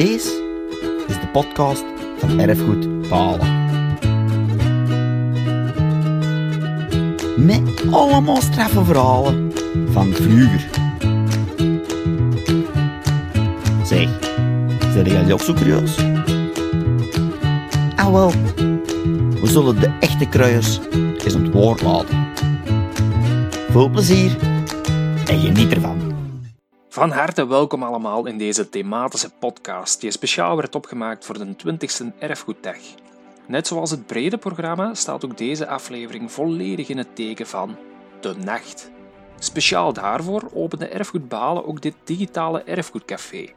Deze is de podcast van Erfgoed Balen. Met allemaal straffe verhalen van vroeger. Zeg, zijn jullie ook zo curieus? Ah wel, we zullen de echte kruiers eens aan het woord laten. Veel plezier en geniet ervan. Van harte welkom allemaal in deze thematische podcast, die speciaal werd opgemaakt voor de 20e Erfgoeddag. Net zoals het brede programma staat ook deze aflevering volledig in het teken van de nacht. Speciaal daarvoor opende Erfgoed Balen ook dit digitale erfgoedcafé.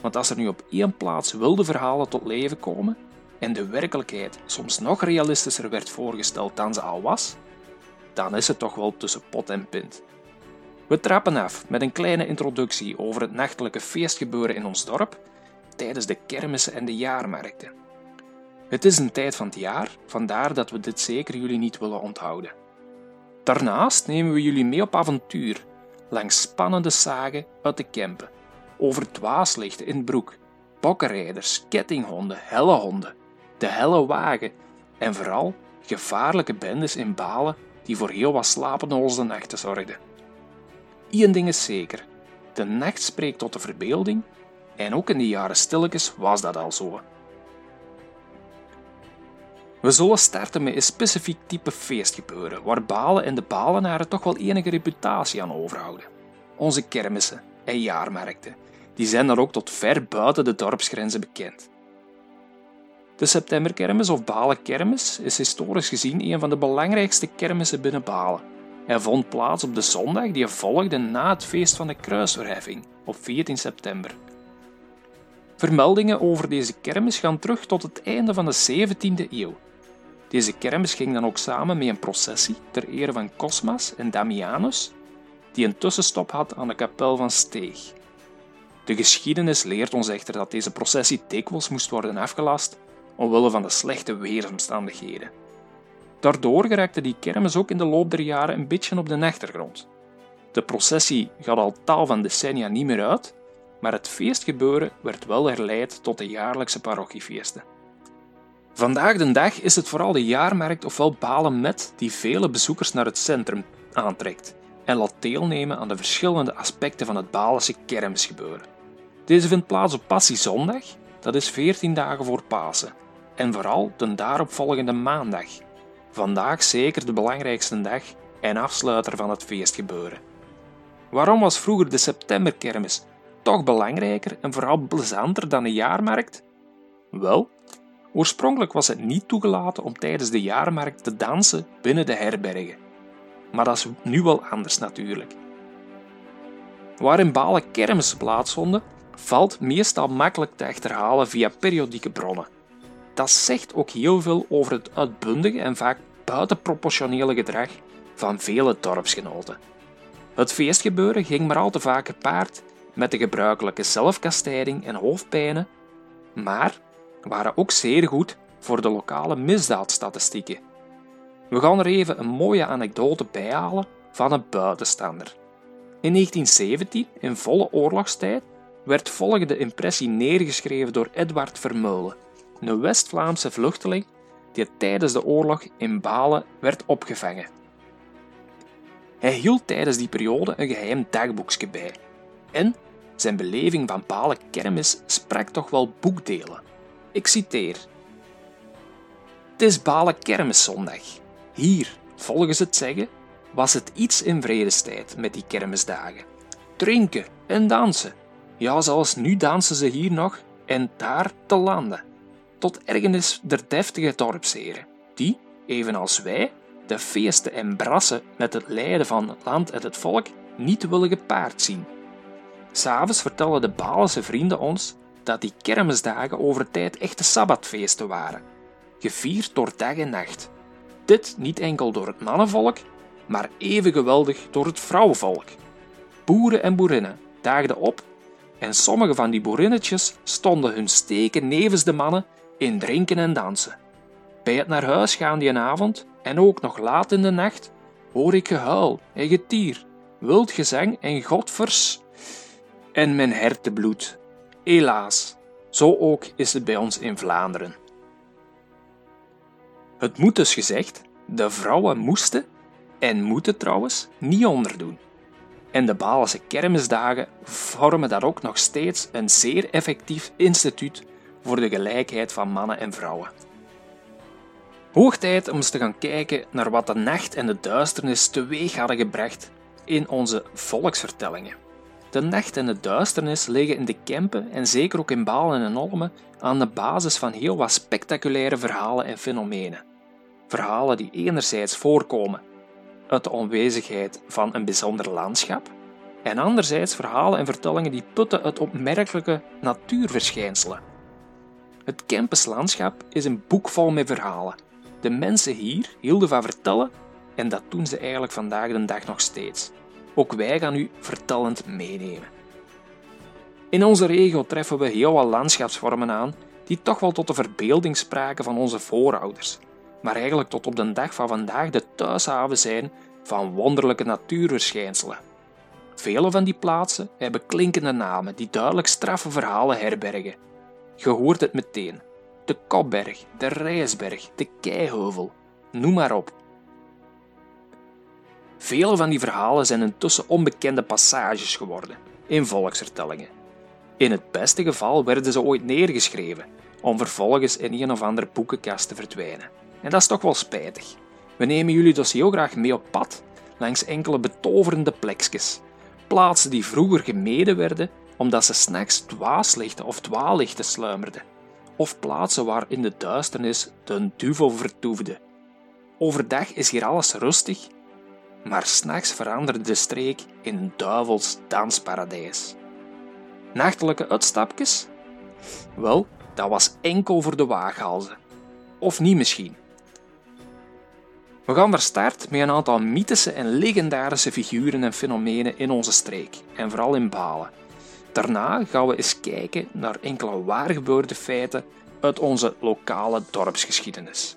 Want als er nu op één plaats wilde verhalen tot leven komen en de werkelijkheid soms nog realistischer werd voorgesteld dan ze al was, dan is het toch wel tussen pot en pint. We trappen af met een kleine introductie over het nachtelijke feestgebeuren in ons dorp tijdens de kermissen en de jaarmarkten. Het is een tijd van het jaar, vandaar dat we dit zeker jullie niet willen onthouden. Daarnaast nemen we jullie mee op avontuur, langs spannende zagen uit de Kempen, over dwaaslichten in Broek, bokkenrijders, kettinghonden, hellehonden, de helle wagen en vooral gevaarlijke bendes in Balen die voor heel wat slapeloze nachten zorgden. Eén ding is zeker: de nacht spreekt tot de verbeelding en ook in de jaren stilletjes was dat al zo. We zullen starten met een specifiek type feestgebeuren waar Balen en de Balenaren toch wel enige reputatie aan overhouden. Onze kermissen en jaarmarkten, die zijn dan ook tot ver buiten de dorpsgrenzen bekend. De Septemberkermis of Balenkermis is historisch gezien een van de belangrijkste kermissen binnen Balen hij vond plaats op de zondag die volgde na het feest van de kruisverheffing op 14 september. Vermeldingen over deze kermis gaan terug tot het einde van de 17e eeuw. Deze kermis ging dan ook samen met een processie ter ere van Cosmas en Damianus, die een tussenstop had aan de kapel van Steeg. De geschiedenis leert ons echter dat deze processie dikwijls moest worden afgelast omwille van de slechte weersomstandigheden. Daardoor geraakte die kermis ook in de loop der jaren een beetje op de achtergrond. De processie gaat al tal van decennia niet meer uit, maar het feestgebeuren werd wel herleid tot de jaarlijkse parochiefeesten. Vandaag de dag is het vooral de jaarmarkt ofwel Balen met die vele bezoekers naar het centrum aantrekt en laat deelnemen aan de verschillende aspecten van het Balense kermisgebeuren. Deze vindt plaats op Passiezondag, dat is 14 dagen voor Pasen, en vooral de daaropvolgende maandag, Vandaag zeker de belangrijkste dag en afsluiter van het feestgebeuren. Waarom was vroeger de septemberkermis toch belangrijker en vooral plezanter dan de jaarmarkt? Wel, oorspronkelijk was het niet toegelaten om tijdens de jaarmarkt te dansen binnen de herbergen. Maar dat is nu wel anders natuurlijk. Waar in Balen kermissen plaatsvonden, valt meestal makkelijk te achterhalen via periodieke bronnen dat zegt ook heel veel over het uitbundige en vaak buitenproportionele gedrag van vele dorpsgenoten. Het feestgebeuren ging maar al te vaak gepaard met de gebruikelijke zelfkastijding en hoofdpijnen, maar waren ook zeer goed voor de lokale misdaadstatistieken. We gaan er even een mooie anekdote bijhalen van een buitenstander. In 1917, in volle oorlogstijd, werd volgende impressie neergeschreven door Edward Vermeulen, een West-Vlaamse vluchteling die tijdens de oorlog in Balen werd opgevangen. Hij hield tijdens die periode een geheim dagboekje bij en zijn beleving van Balen kermis sprak toch wel boekdelen. Ik citeer. Het is Balen kermiszondag. Hier, volgens het zeggen, was het iets in vredestijd met die kermisdagen. Drinken en dansen. Ja, zoals nu dansen ze hier nog en daar te landen tot ergernis der deftige dorpsheren, die, evenals wij, de feesten en brassen met het lijden van het land en het volk niet willen gepaard zien. S'avonds vertellen de Balense vrienden ons dat die kermisdagen over tijd echte sabbatfeesten waren, gevierd door dag en nacht. Dit niet enkel door het mannenvolk, maar even geweldig door het vrouwenvolk. Boeren en boerinnen daagden op en sommige van die boerinnetjes stonden hun steken nevens de mannen in drinken en dansen. Bij het naar huis gaan die avond, en ook nog laat in de nacht, hoor ik gehuil en getier, wild gezang en godvers en mijn hertenbloed. Helaas, Zo ook is het bij ons in Vlaanderen. Het moet dus gezegd, de vrouwen moesten, en moeten trouwens, niet onderdoen. En de Balense kermisdagen vormen daar ook nog steeds een zeer effectief instituut voor de gelijkheid van mannen en vrouwen. Hoog tijd om eens te gaan kijken naar wat de nacht en de duisternis teweeg hadden gebracht in onze volksvertellingen. De nacht en de duisternis liggen in de Kempen en zeker ook in Balen en Olmen aan de basis van heel wat spectaculaire verhalen en fenomenen. Verhalen die enerzijds voorkomen uit de onwezigheid van een bijzonder landschap, en anderzijds verhalen en vertellingen die putten uit opmerkelijke natuurverschijnselen. Het Kempens landschap is een boek vol met verhalen. De mensen hier hielden van vertellen en dat doen ze eigenlijk vandaag de dag nog steeds. Ook wij gaan u vertellend meenemen. In onze regio treffen we heel wat landschapsvormen aan die toch wel tot de verbeelding spraken van onze voorouders, maar eigenlijk tot op de dag van vandaag de thuishaven zijn van wonderlijke natuurverschijnselen. Vele van die plaatsen hebben klinkende namen die duidelijk straffe verhalen herbergen. Je hoort het meteen. De Kopberg, de Rijsberg, de Keiheuvel, noem maar op. Vele van die verhalen zijn intussen onbekende passages geworden in volksvertellingen. In het beste geval werden ze ooit neergeschreven, om vervolgens in een of andere boekenkast te verdwijnen. En dat is toch wel spijtig. We nemen jullie dus heel graag mee op pad langs enkele betoverende plekjes. Plaatsen die vroeger gemeden werden omdat ze s'nachts dwaaslichten of dwaallichten sluimerden. Of plaatsen waar in de duisternis de duivel vertoefde. Overdag is hier alles rustig, maar s'nachts veranderde de streek in een duivels dansparadijs. Nachtelijke uitstapjes? Wel, dat was enkel voor de waaghalzen. Of niet misschien. We gaan daar start met een aantal mythische en legendarische figuren en fenomenen in onze streek, en vooral in Balen. Daarna gaan we eens kijken naar enkele waargebeurde feiten uit onze lokale dorpsgeschiedenis.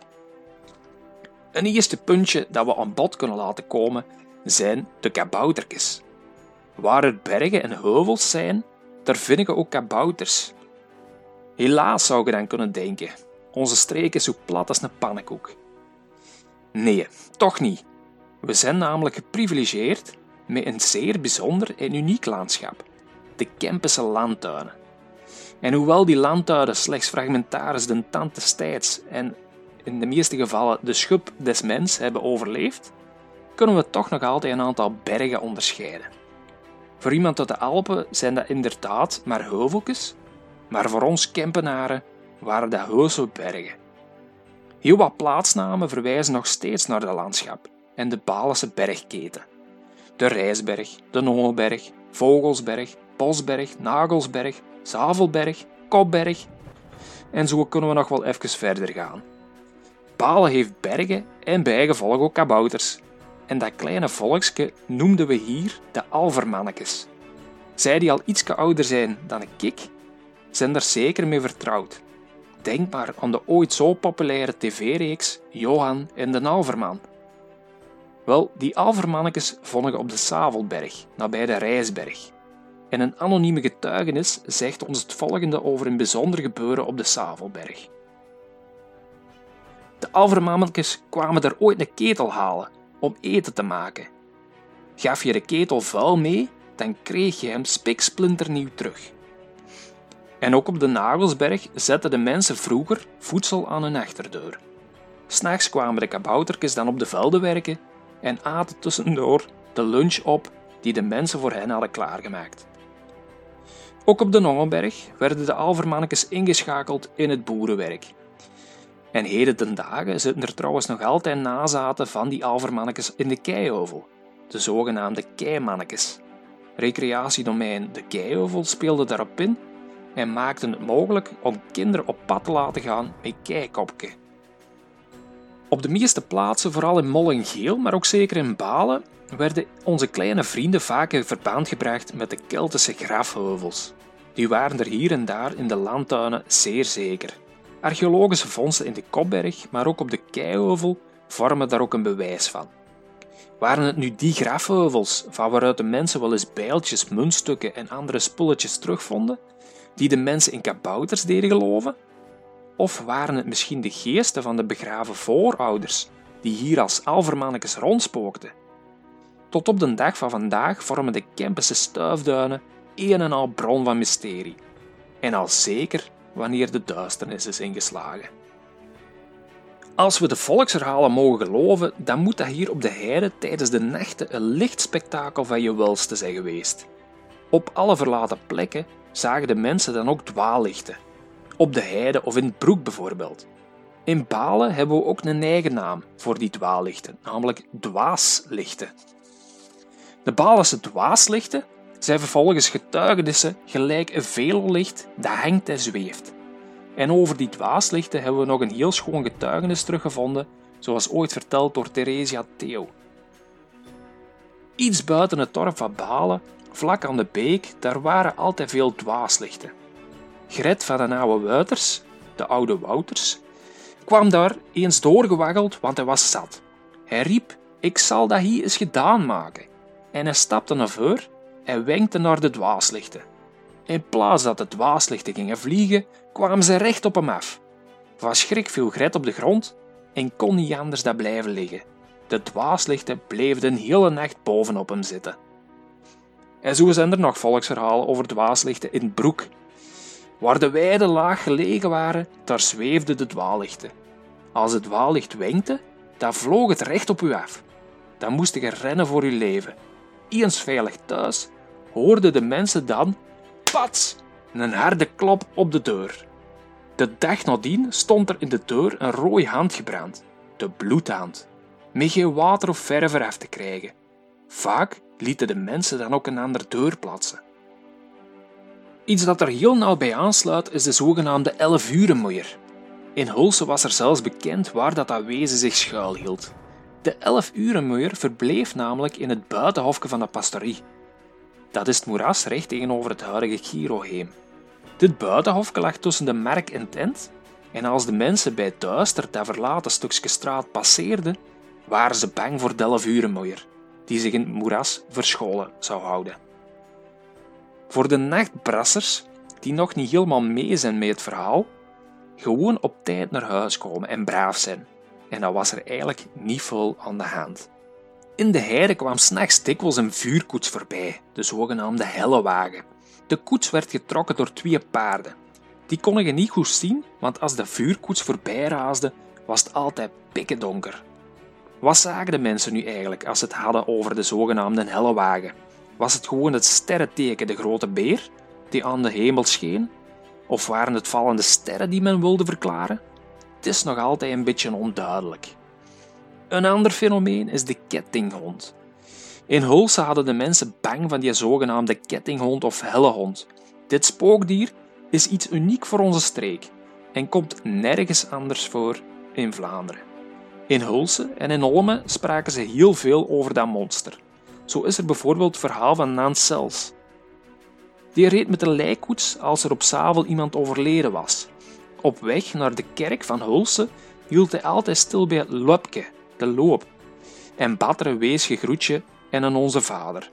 Een eerste puntje dat we aan bod kunnen laten komen zijn de kaboutertjes. Waar er bergen en heuvels zijn, daar vinden we ook kabouters. Helaas zou je dan kunnen denken, onze streek is zo plat als een pannenkoek. Nee, toch niet. We zijn namelijk geprivilegeerd met een zeer bijzonder en uniek landschap: de Kempense landtuinen. En hoewel die landtuinen slechts fragmentarisch de tand destijds en in de meeste gevallen de schub des mens hebben overleefd, kunnen we toch nog altijd een aantal bergen onderscheiden. Voor iemand uit de Alpen zijn dat inderdaad maar heuveltjes, maar voor ons Kempenaren waren dat heuse bergen. Heel wat plaatsnamen verwijzen nog steeds naar dat landschap en de Balense bergketen. De Rijsberg, de Nongelberg, Vogelsberg, Bosberg, Nagelsberg, Zavelberg, Kopberg. En zo kunnen we nog wel even verder gaan. Balen heeft bergen en bijgevolg ook kabouters. En dat kleine volksje noemden we hier de Alvermannekes. Zij die al iets ouder zijn dan een kik, zijn er zeker mee vertrouwd. Denk maar aan de ooit zo populaire tv-reeks Johan en de Alverman. Wel, die Alvermannekes vonden op de Savelberg, nabij de Rijsberg. En een anonieme getuigenis zegt ons het volgende over een bijzonder gebeuren op de Savelberg. De Alvermannekes kwamen er ooit een ketel halen om eten te maken. Gaf je de ketel vuil mee, dan kreeg je hem spiksplinternieuw terug. En ook op de Nagelsberg zetten de mensen vroeger voedsel aan hun achterdeur. S'nachts kwamen de kaboutertjes dan op de velden werken en aten tussendoor de lunch op die de mensen voor hen hadden klaargemaakt. Ook op de Nongelberg werden de alvermannetjes ingeschakeld in het boerenwerk. En heden ten dagen zitten er trouwens nog altijd nazaten van die alvermannetjes in de keiheuvel, de zogenaamde keimannetjes. Recreatiedomein De Keiheuvel speelde daarop in en maakten het mogelijk om kinderen op pad te laten gaan met keikopke. Op de meeste plaatsen, vooral in Mollengeel, maar ook zeker in Balen, werden onze kleine vrienden vaak in verband gebracht met de Keltische grafheuvels. Die waren er hier en daar in de landtuinen zeer zeker. Archeologische vondsten in de Kopberg, maar ook op de Keiheuvel, vormen daar ook een bewijs van. Waren het nu die grafheuvels van waaruit de mensen wel eens bijltjes, muntstukken en andere spulletjes terugvonden? die de mensen in kabouters deden geloven? Of waren het misschien de geesten van de begraven voorouders die hier als alvermannetjes rondspookten? Tot op de dag van vandaag vormen de Kempische stuifduinen een en al bron van mysterie. En al zeker wanneer de duisternis is ingeslagen. Als we de volksverhalen mogen geloven, dan moet dat hier op de heide tijdens de nachten een lichtspektakel van je welste zijn geweest. Op alle verlaten plekken zagen de mensen dan ook dwaallichten. Op de heide of in broek bijvoorbeeld. In Balen hebben we ook een eigen naam voor die dwaallichten, namelijk dwaaslichten. De Balense dwaaslichten zijn vervolgens getuigenissen gelijk een velolicht dat hangt en zweeft. En over die dwaaslichten hebben we nog een heel schoon getuigenis teruggevonden, zoals ooit verteld door Theresia Theo. Iets buiten het dorp van Balen, vlak aan de beek, daar waren altijd veel dwaaslichten. Gret van de oude Wuiters, de oude Wouters, kwam daar eens doorgewaggeld, want hij was zat. Hij riep, ik zal dat hier eens gedaan maken. En hij stapte naar voor en wenkte naar de dwaaslichten. In plaats dat de dwaaslichten gingen vliegen, kwamen ze recht op hem af. Van schrik viel Gret op de grond en kon niet anders dan blijven liggen. De dwaaslichten bleven de hele nacht bovenop hem zitten. En zo zijn er nog volksverhalen over dwaaslichten in Broek. Waar de weiden laag gelegen waren, daar zweefden de dwaallichten. Als het dwaallicht wenkte, dan vloog het recht op u af. Dan moest je rennen voor uw leven. Eens veilig thuis, hoorden de mensen dan, pats, een harde klop op de deur. De dag nadien stond er in de deur een rode hand gebrand, de bloedhand, met geen water of verf eraf te krijgen. Vaak lieten de mensen dan ook een andere deur plaatsen. Iets dat er heel nauw bij aansluit is de zogenaamde elfurenmoeier. In Hulse was er zelfs bekend waar dat, dat wezen zich schuilhield. De elfurenmoeier verbleef namelijk in het buitenhofje van de pastorie. Dat is het moeras recht tegenover het huidige Giroheem. Dit buitenhofje lag tussen de merk en tent, en als de mensen bij het duister dat verlaten stukje straat passeerden, waren ze bang voor Delfurenmoeier, die zich in het moeras verscholen zou houden. Voor de nachtbrassers, die nog niet helemaal mee zijn met het verhaal, gewoon op tijd naar huis komen en braaf zijn. En dan was er eigenlijk niet veel aan de hand. In de heide kwam s'nachts dikwijls een vuurkoets voorbij, de zogenaamde hellewagen. De koets werd getrokken door twee paarden. Die konden je niet goed zien, want als de vuurkoets voorbij raasde, was het altijd pikken donker. Wat zagen de mensen nu eigenlijk als ze het hadden over de zogenaamde hellewagen? Was het gewoon het sterrenteken de grote beer die aan de hemel scheen? Of waren het vallende sterren die men wilde verklaren? Het is nog altijd een beetje onduidelijk. Een ander fenomeen is de kettinghond. In Hulse hadden de mensen bang van die zogenaamde kettinghond of hellehond. Dit spookdier is iets uniek voor onze streek en komt nergens anders voor in Vlaanderen. In Hulse en in Olme spraken ze heel veel over dat monster. Zo is er bijvoorbeeld het verhaal van Nans Sels. Die reed met een lijkkoets als er op Zavel iemand overleden was. Op weg naar de kerk van Hulse hield hij altijd stil bij het lopke, de loop, en bad er een weesje groetje en een onze vader.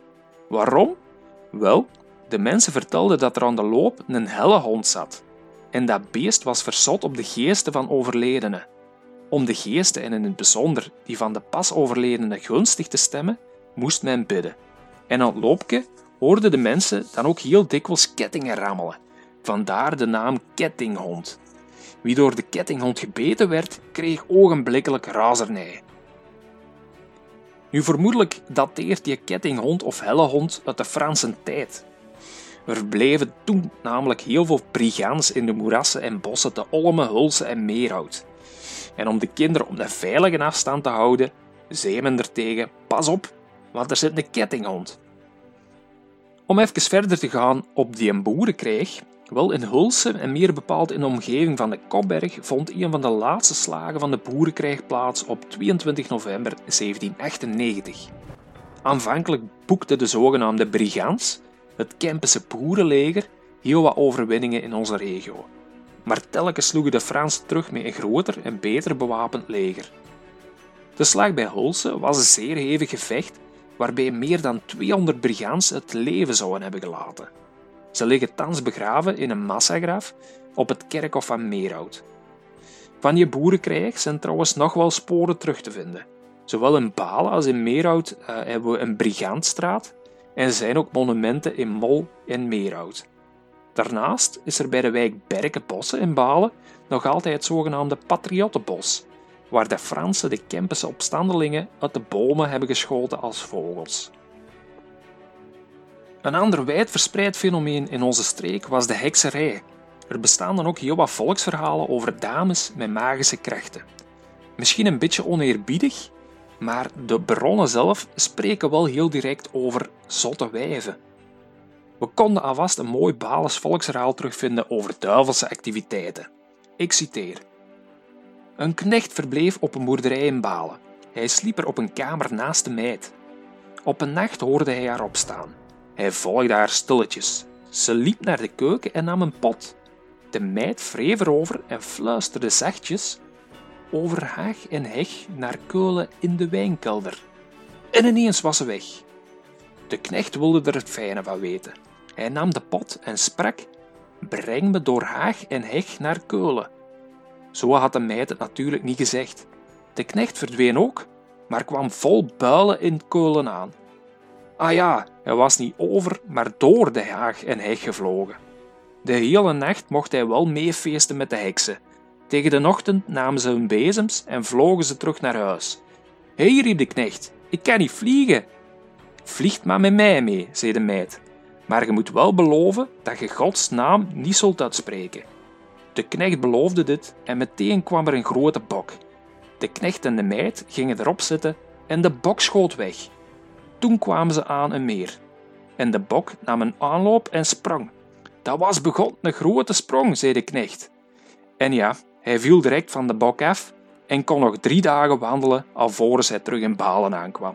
Waarom? Wel, de mensen vertelden dat er aan de loop een helle hond zat. En dat beest was verzot op de geesten van overledenen. Om de geesten en in het bijzonder die van de pas overledene gunstig te stemmen, moest men bidden. En aan het loopje hoorden de mensen dan ook heel dikwijls kettingen rammelen. Vandaar de naam kettinghond. Wie door de kettinghond gebeten werd, kreeg ogenblikkelijk razernij. Nu vermoedelijk dateert die kettinghond of hellehond uit de Franse tijd. Er bleven toen namelijk heel veel brigands in de moerassen en bossen te Olme, Hulse en Meerhout. En om de kinderen op de veilige afstand te houden, zei men er tegen: pas op, want er zit een kettinghond. Om even verder te gaan op die boerenkrijg, wel in Hulse en meer bepaald in de omgeving van de Kopberg vond een van de laatste slagen van de boerenkrijg plaats op 22 november 1798. Aanvankelijk boekte de zogenaamde Brigands, het Kempische boerenleger, heel wat overwinningen in onze regio. Maar telkens sloegen de Fransen terug met een groter en beter bewapend leger. De slag bij Hulse was een zeer hevig gevecht waarbij meer dan 200 brigands het leven zouden hebben gelaten. Ze liggen thans begraven in een massagraf op het kerkhof van Meerhout. Van die boerenkrijg zijn trouwens nog wel sporen terug te vinden. Zowel in Balen als in Meerhout uh, hebben we een Brigantstraat en zijn ook monumenten in Mol en Meerhout. Daarnaast is er bij de wijk Berkenbossen in Balen nog altijd het zogenaamde Patriottenbos, waar de Fransen de Kempische opstandelingen uit de bomen hebben geschoten als vogels. Een ander wijdverspreid fenomeen in onze streek was de hekserij. Er bestaan dan ook heel wat volksverhalen over dames met magische krachten. Misschien een beetje oneerbiedig, maar de bronnen zelf spreken wel heel direct over zotte wijven. We konden alvast een mooi Balens volksverhaal terugvinden over duivelse activiteiten. Ik citeer. Een knecht verbleef op een boerderij in Balen. Hij sliep er op een kamer naast de meid. Op een nacht hoorde hij haar opstaan. Hij volgde haar stilletjes. Ze liep naar de keuken en nam een pot. De meid wreef erover en fluisterde zachtjes over haag en heg naar Keulen in de wijnkelder. En ineens was ze weg. De knecht wilde er het fijne van weten. Hij nam de pot en sprak: Breng me door haag en heg naar Keulen. Zo had de meid het natuurlijk niet gezegd. De knecht verdween ook, maar kwam vol builen in Keulen aan. Ah ja, hij was niet over, maar door de haag en heg gevlogen. De hele nacht mocht hij wel meefeesten met de heksen. Tegen de ochtend namen ze hun bezems en vlogen ze terug naar huis. Hé, hey, riep de knecht, ik kan niet vliegen. Vliegt maar met mij mee, zei de meid. Maar je moet wel beloven dat je Gods naam niet zult uitspreken. De knecht beloofde dit en meteen kwam er een grote bok. De knecht en de meid gingen erop zitten en de bok schoot weg. Toen kwamen ze aan een meer. En de bok nam een aanloop en sprong. Dat was begon een grote sprong, zei de knecht. En ja, hij viel direct van de bok af en kon nog drie dagen wandelen alvorens hij terug in Balen aankwam.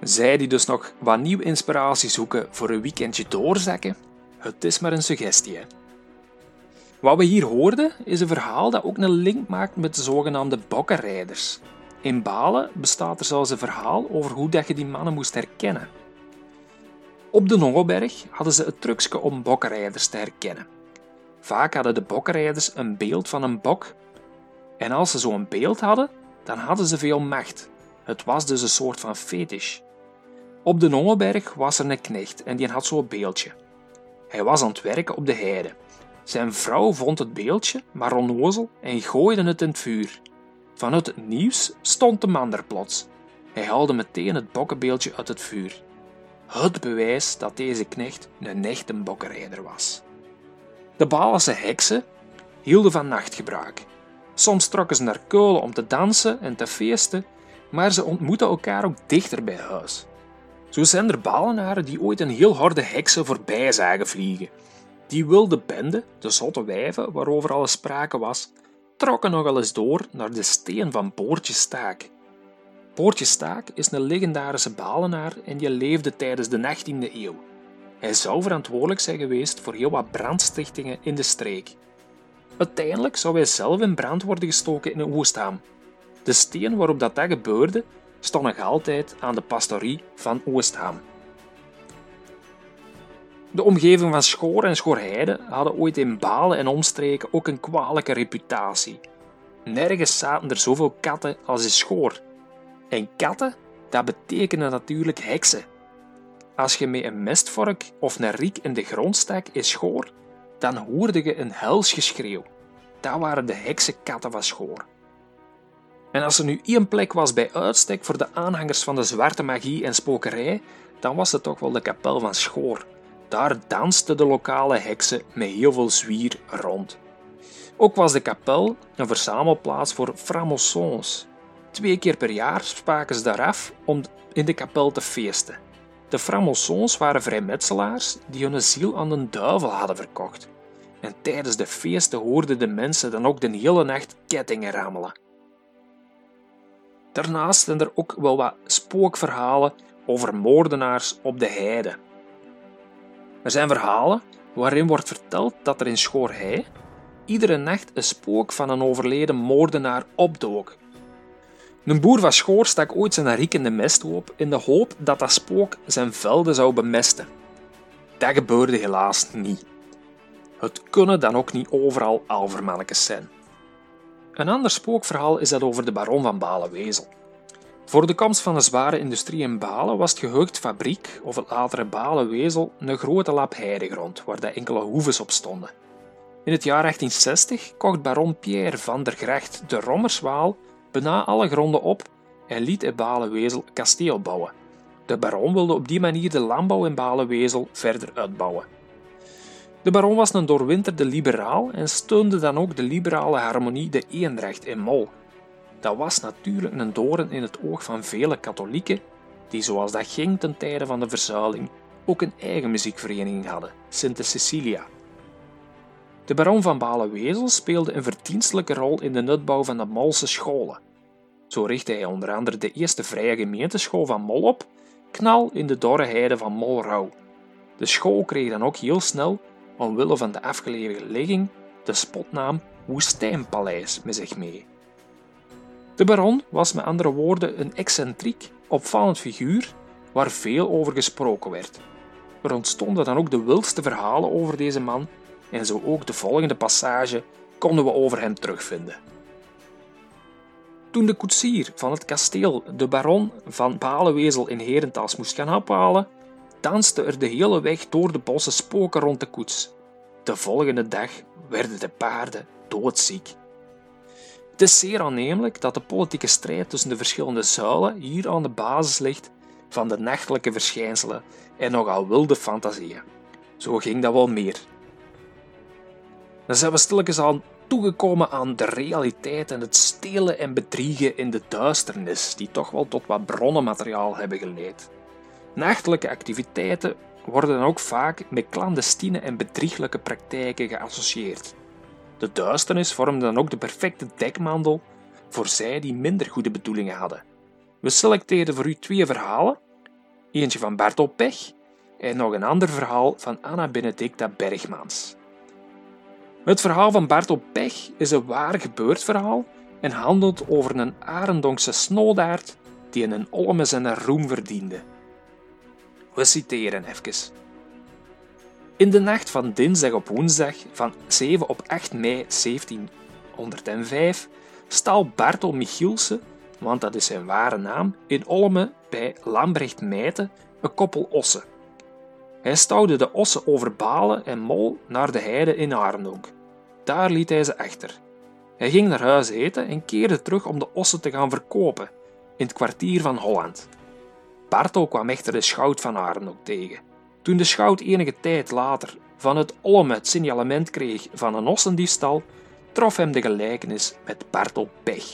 Zij die dus nog wat nieuwe inspiratie zoeken voor een weekendje doorzakken, het is maar een suggestie. Wat we hier hoorden is een verhaal dat ook een link maakt met de zogenaamde bokkenrijders. In Balen bestaat er zelfs een verhaal over hoe dat je die mannen moest herkennen. Op de Nongelberg hadden ze het trucje om bokkenrijders te herkennen. Vaak hadden de bokkenrijders een beeld van een bok. En als ze zo'n beeld hadden, dan hadden ze veel macht. Het was dus een soort van fetish. Op de Nongelberg was er een knecht en die had zo'n beeldje. Hij was aan het werken op de heide. Zijn vrouw vond het beeldje maar onnozel en gooide het in het vuur. Vanuit het nieuws stond de man er plots. Hij haalde meteen het bokkenbeeldje uit het vuur. Het bewijs dat deze knecht een echte bokkenrijder was. De Balense heksen hielden van nachtgebruik. Soms trokken ze naar Keulen om te dansen en te feesten, maar ze ontmoetten elkaar ook dichter bij huis. Zo zijn er Balenaren die ooit een heel harde heksen voorbij zagen vliegen. Die wilde bende, de zotte wijven waarover al sprake was, trokken nog eens door naar de steen van Poortje Staak. Staak is een legendarische balenaar en die leefde tijdens de 18e eeuw. Hij zou verantwoordelijk zijn geweest voor heel wat brandstichtingen in de streek. Uiteindelijk zou hij zelf in brand worden gestoken in een. De steen waarop dat, dat gebeurde stond nog altijd aan de pastorie van Oostham. De omgeving van Schoor en Schoorheide hadden ooit in Balen en omstreken ook een kwalijke reputatie. Nergens zaten er zoveel katten als in Schoor. En katten, dat betekenen natuurlijk heksen. Als je met een mestvork of een riek in de grond stak in Schoor, dan hoorde je een hels geschreeuw. Dat waren de heksenkatten van Schoor. En als er nu één plek was bij uitstek voor de aanhangers van de zwarte magie en spokerij, dan was het toch wel de kapel van Schoor. Daar dansten de lokale heksen met heel veel zwier rond. Ook was de kapel een verzamelplaats voor framossons. Twee keer per jaar spraken ze daar af om in de kapel te feesten. De framossons waren vrijmetselaars die hun ziel aan de duivel hadden verkocht. En tijdens de feesten hoorden de mensen dan ook de hele nacht kettingen rammelen. Daarnaast zijn er ook wel wat spookverhalen over moordenaars op de heide. Er zijn verhalen waarin wordt verteld dat er in Schoorhei iedere nacht een spook van een overleden moordenaar opdook. Een boer van Schoor stak ooit zijn riekende mesthoop in de hoop dat dat spook zijn velden zou bemesten. Dat gebeurde helaas niet. Het kunnen dan ook niet overal alvermannetjes zijn. Een ander spookverhaal is dat over de baron van Balen-Wezel. Voor de komst van de zware industrie in Balen was het geheugd fabriek, of het latere Balen-Wezel, een grote lap heidegrond waar de enkele hoeves op stonden. In het jaar 1860 kocht baron Pierre van der Gracht de Rommerswaal bijna alle gronden op en liet in Balen-Wezel kasteel bouwen. De baron wilde op die manier de landbouw in Balen-Wezel verder uitbouwen. De baron was een doorwinterde liberaal en steunde dan ook de liberale harmonie de Eendracht in Mol. Dat was natuurlijk een doorn in het oog van vele katholieken, die zoals dat ging ten tijde van de verzuiling ook een eigen muziekvereniging hadden, Sinte Cecilia. De baron van Balen-Wezel speelde een verdienstelijke rol in de nutbouw van de Molse scholen. Zo richtte hij onder andere de eerste vrije gemeenteschool van Mol op, knal in de dorre heide van Molrouw. De school kreeg dan ook heel snel omwille van de afgelegen ligging de spotnaam Woestijnpaleis met zich mee. De baron was met andere woorden een excentriek, opvallend figuur waar veel over gesproken werd. Er ontstonden dan ook de wildste verhalen over deze man en zo ook de volgende passage konden we over hem terugvinden. Toen de koetsier van het kasteel de baron van Balenwezel in Herentals moest gaan ophalen, danste er de hele weg door de bossen spoken rond de koets. De volgende dag werden de paarden doodziek. Het is zeer aannemelijk dat de politieke strijd tussen de verschillende zuilen hier aan de basis ligt van de nachtelijke verschijnselen en nogal wilde fantasieën. Zo ging dat wel meer. Dan zijn we stilletjes aan toegekomen aan de realiteit en het stelen en bedriegen in de duisternis, die toch wel tot wat bronnenmateriaal hebben geleid. Nachtelijke activiteiten worden dan ook vaak met clandestine en bedrieglijke praktijken geassocieerd. De duisternis vormde dan ook de perfecte dekmantel voor zij die minder goede bedoelingen hadden. We selecteerden voor u twee verhalen, eentje van Bertolt Pech en nog een ander verhaal van Anna Benedicta Bergmans. Het verhaal van Bertolt Pech is een waar gebeurd verhaal en handelt over een Arendonkse snoodaard die in een olme zijn roem verdiende. We citeren even. In de nacht van dinsdag op woensdag van 7 op 8 mei 1705 stal Bartel Michielsen, want dat is zijn ware naam, in Olme bij Lambrecht Meijten een koppel ossen. Hij stouwde de ossen over Balen en Mol naar de heide in Arendonk. Daar liet hij ze achter. Hij ging naar huis eten en keerde terug om de ossen te gaan verkopen in het kwartier van Holland. Bartel kwam echter de schout van Arendonk tegen. Toen de schout enige tijd later van het Olme het signalement kreeg van een ossendiefstal, trof hem de gelijkenis met Bartel Pech.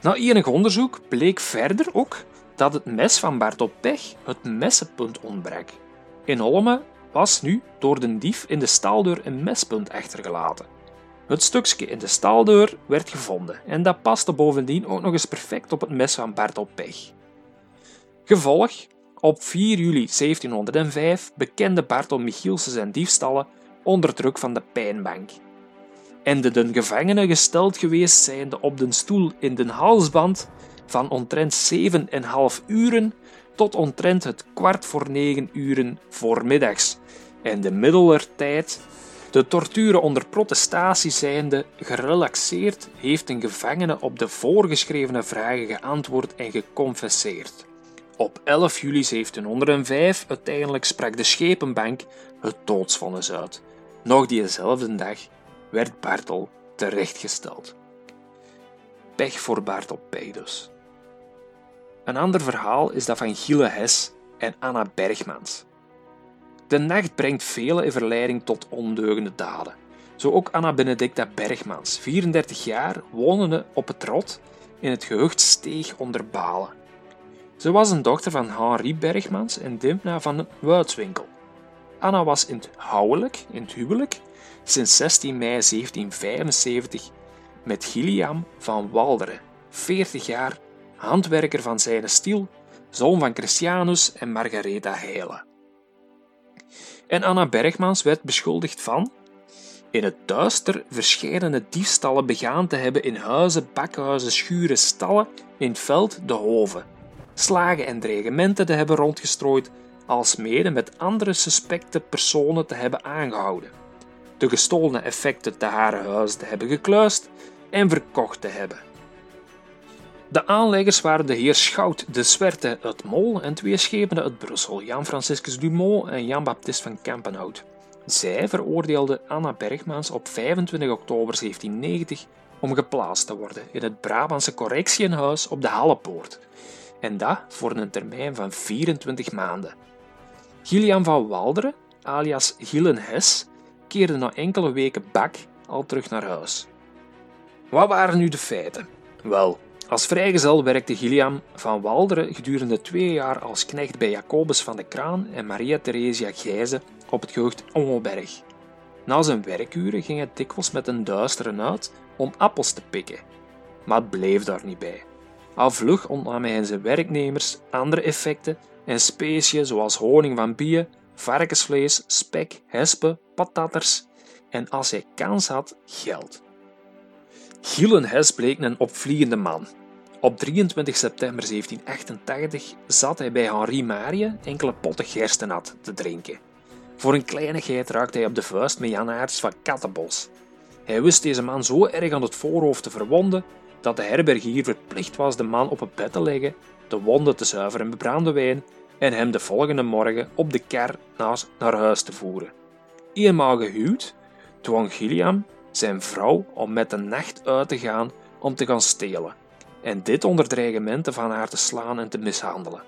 Na enig onderzoek bleek verder ook dat het mes van Bartel Pech het messenpunt ontbrak. In Olme was nu door de dief in de staaldeur een mespunt achtergelaten. Het stukje in de staaldeur werd gevonden en dat paste bovendien ook nog eens perfect op het mes van Bartel Pech. Gevolg, op 4 juli 1705 bekende Bartel Michielsen zijn diefstallen onder druk van de pijnbank. En de den gevangene gesteld geweest zijnde op den stoel in den halsband van omtrent 7,5 uren tot omtrent het kwart voor negen uren voormiddags en de middelertijd, de torturen onder protestatie zijnde gerelaxeerd, heeft een gevangene op de voorgeschrevene vragen geantwoord en geconfesseerd. Op 11 juli 1705 uiteindelijk sprak de schepenbank het doodsvonnis uit. Nog diezelfde dag werd Bartel terechtgesteld. Pech voor Bartel Pech dus. Een ander verhaal is dat van Gille Hes en Anna Bergmans. De nacht brengt velen in verleiding tot ondeugende daden. Zo ook Anna Benedicta Bergmans, 34 jaar, wonende op het Rot in het gehucht Steeg onder Balen. Ze was een dochter van Henri Bergmans en Dimna van Wuitswinkel. Anna was in het huwelijk, in het huwelijk sinds 16 mei 1775 met Gilliam van Walderen, 40 jaar, handwerker van zijn stiel, zoon van Christianus en Margaretha Heile. En Anna Bergmans werd beschuldigd van in het duister verscheidene diefstallen begaan te hebben in huizen, bakhuizen, schuren, stallen, in het veld, de hoven slagen en dreigementen te hebben rondgestrooid, alsmede met andere suspecte personen te hebben aangehouden, de gestolen effecten te haar huis te hebben gekluist en verkocht te hebben. De aanleggers waren de heer Schout de Swerte uit Mol en twee schepenen uit Brussel, Jan Franciscus Dumont en Jan Baptist van Kempenhout. Zij veroordeelden Anna Bergmans op 25 oktober 1790 om geplaatst te worden in het Brabantse correctiehuis op de Hallepoort, en dat voor een termijn van 24 maanden. Gillian van Walderen, alias Gillen Hes, keerde na enkele weken bak al terug naar huis. Wat waren nu de feiten? Wel, als vrijgezel werkte Gillian van Walderen gedurende twee jaar als knecht bij Jacobus van de Kraan en Maria Theresia Gijzen op het gehucht Ongelberg. Na zijn werkuren ging hij dikwijls met een duisteren uit om appels te pikken. Maar het bleef daar niet bij. Al vlug ontnam hij zijn werknemers andere effecten en speciën zoals honing van bieren, varkensvlees, spek, hespen, patatters en als hij kans had, geld. Hes bleek een opvliegende man. Op 23 september 1788 zat hij bij Henri Marie enkele potten gerstenat te drinken. Voor een kleinigheid raakte hij op de vuist met Jan van Kattenbos. Hij wist deze man zo erg aan het voorhoofd te verwonden dat de herbergier verplicht was de man op het bed te leggen, de wonden te zuiveren met brandewijn en hem de volgende morgen op de kar naar huis te voeren. Eenmaal gehuwd, dwong Gilliam zijn vrouw om met de nacht uit te gaan om te gaan stelen, en dit onder dreigementen van haar te slaan en te mishandelen.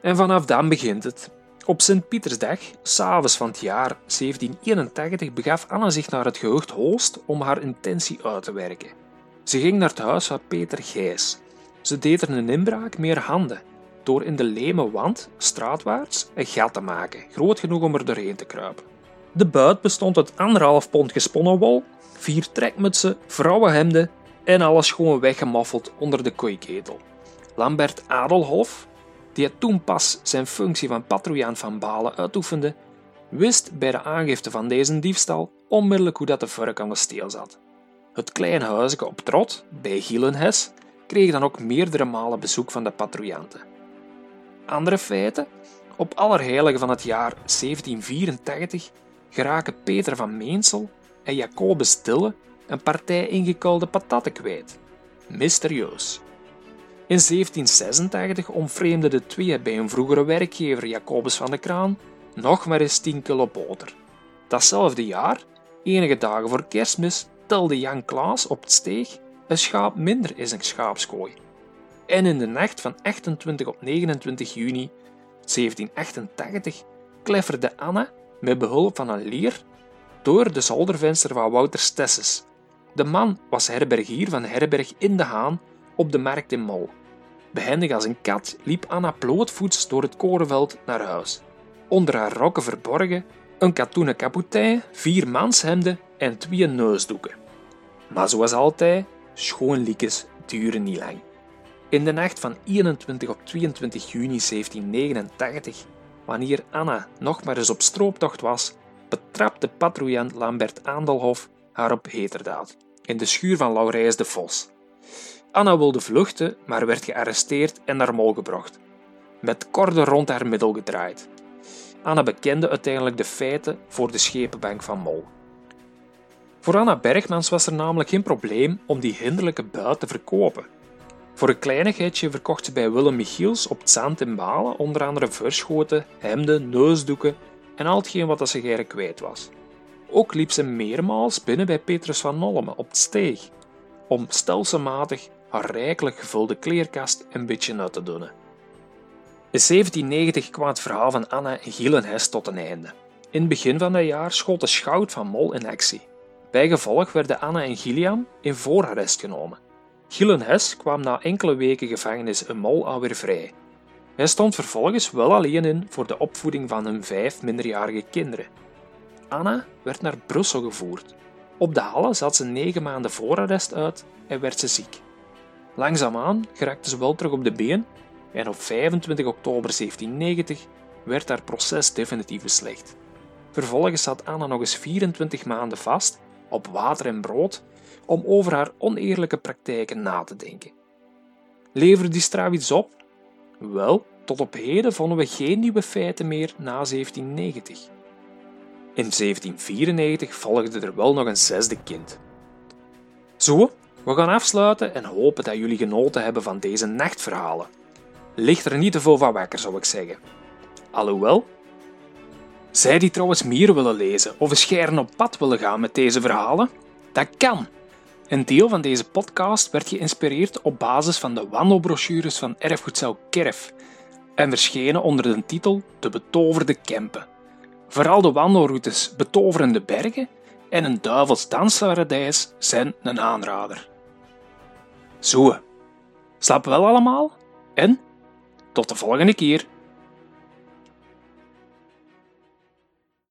En vanaf dan begint het. Op Sint-Pietersdag, s'avonds van het jaar 1781, begaf Anna zich naar het gehucht Holst om haar intentie uit te werken. Ze ging naar het huis van Peter Gijs. Ze deed er een inbraak meer handen, door in de leme wand, straatwaarts, een gat te maken, groot genoeg om er doorheen te kruipen. De buit bestond uit anderhalf pond gesponnen wol, vier trekmutsen, vrouwenhemden en alles gewoon weggemoffeld onder de kooiketel. Lambert Adelhof, die toen pas zijn functie van patrouillant van Balen uitoefende, wist bij de aangifte van deze diefstal onmiddellijk hoe dat de vork aan de steel zat. Het kleine huisje op Trot, bij Gielenhes, kreeg dan ook meerdere malen bezoek van de patrouillanten. Andere feiten? Op Allerheiligen van het jaar 1784 geraken Peter van Meensel en Jacobus Dille een partij ingekuilde patatten kwijt. Mysterieus. In 1786 omvreemden de twee bij een vroegere werkgever Jacobus van de Kraan nog maar eens 10 kilo boter. Datzelfde jaar, enige dagen voor kerstmis, telde Jan Klaas op het steeg een schaap minder in zijn schaapskooi. En in de nacht van 28 op 29 juni 1788 klefferde Anna met behulp van een lier door de zoldervenster van Wouter Stesses. De man was herbergier van herberg in de Haan op de markt in Mol. Behendig als een kat liep Anna blootvoets door het korenveld naar huis. Onder haar rokken verborgen een katoenen kapotijn, vier manshemden en twee neusdoeken. Maar zoals altijd, schoonliekes duren niet lang. In de nacht van 21 op 22 juni 1789, wanneer Anna nog maar eens op strooptocht was, betrapte patrouillant Lambert Aandelhof haar op heterdaad, in de schuur van Laurijs de Vos. Anna wilde vluchten, maar werd gearresteerd en naar Mol gebracht, met korden rond haar middel gedraaid. Anna bekende uiteindelijk de feiten voor de schepenbank van Mol. Voor Anna Bergmans was er namelijk geen probleem om die hinderlijke buit te verkopen. Voor een kleinigheidje verkocht ze bij Willem Michiels op het zand in Balen onder andere verschoten, hemden, neusdoeken en al hetgeen wat ze eigenlijk kwijt was. Ook liep ze meermaals binnen bij Petrus van Nolleme op het steeg, om stelselmatig haar rijkelijk gevulde kleerkast een beetje uit te doen. In 1790 kwam het verhaal van Anna en Gielenhes tot een einde. In het begin van dat jaar schoot de schout van Mol in actie. Bijgevolg werden Anna en Gilliam in voorarrest genomen. Gillenhes kwam na enkele weken gevangenis in Mol alweer vrij. Hij stond vervolgens wel alleen in voor de opvoeding van hun vijf minderjarige kinderen. Anna werd naar Brussel gevoerd. Op de Halle zat ze negen maanden voorarrest uit en werd ze ziek. Langzaamaan geraakte ze wel terug op de been en op 25 oktober 1790 werd haar proces definitief beslecht. Vervolgens zat Anna nog eens 24 maanden vast op water en brood om over haar oneerlijke praktijken na te denken. Leverde die straf iets op? Wel, tot op heden vonden we geen nieuwe feiten meer na 1790. In 1794 volgde er wel nog een zesde kind. Zo, we gaan afsluiten en hopen dat jullie genoten hebben van deze nachtverhalen. Ligt er niet te veel van wakker, zou ik zeggen. Alhoewel, zij die trouwens meer willen lezen of een scheren op pad willen gaan met deze verhalen, dat kan. Een deel van deze podcast werd geïnspireerd op basis van de wandelbrochures van Erfgoedcel Kerf en verschenen onder de titel De Betoverde Kempen. Vooral de wandelroutes Betoverende Bergen en een duivels dansparadijs zijn een aanrader. Zo, slaap wel allemaal en tot de volgende keer.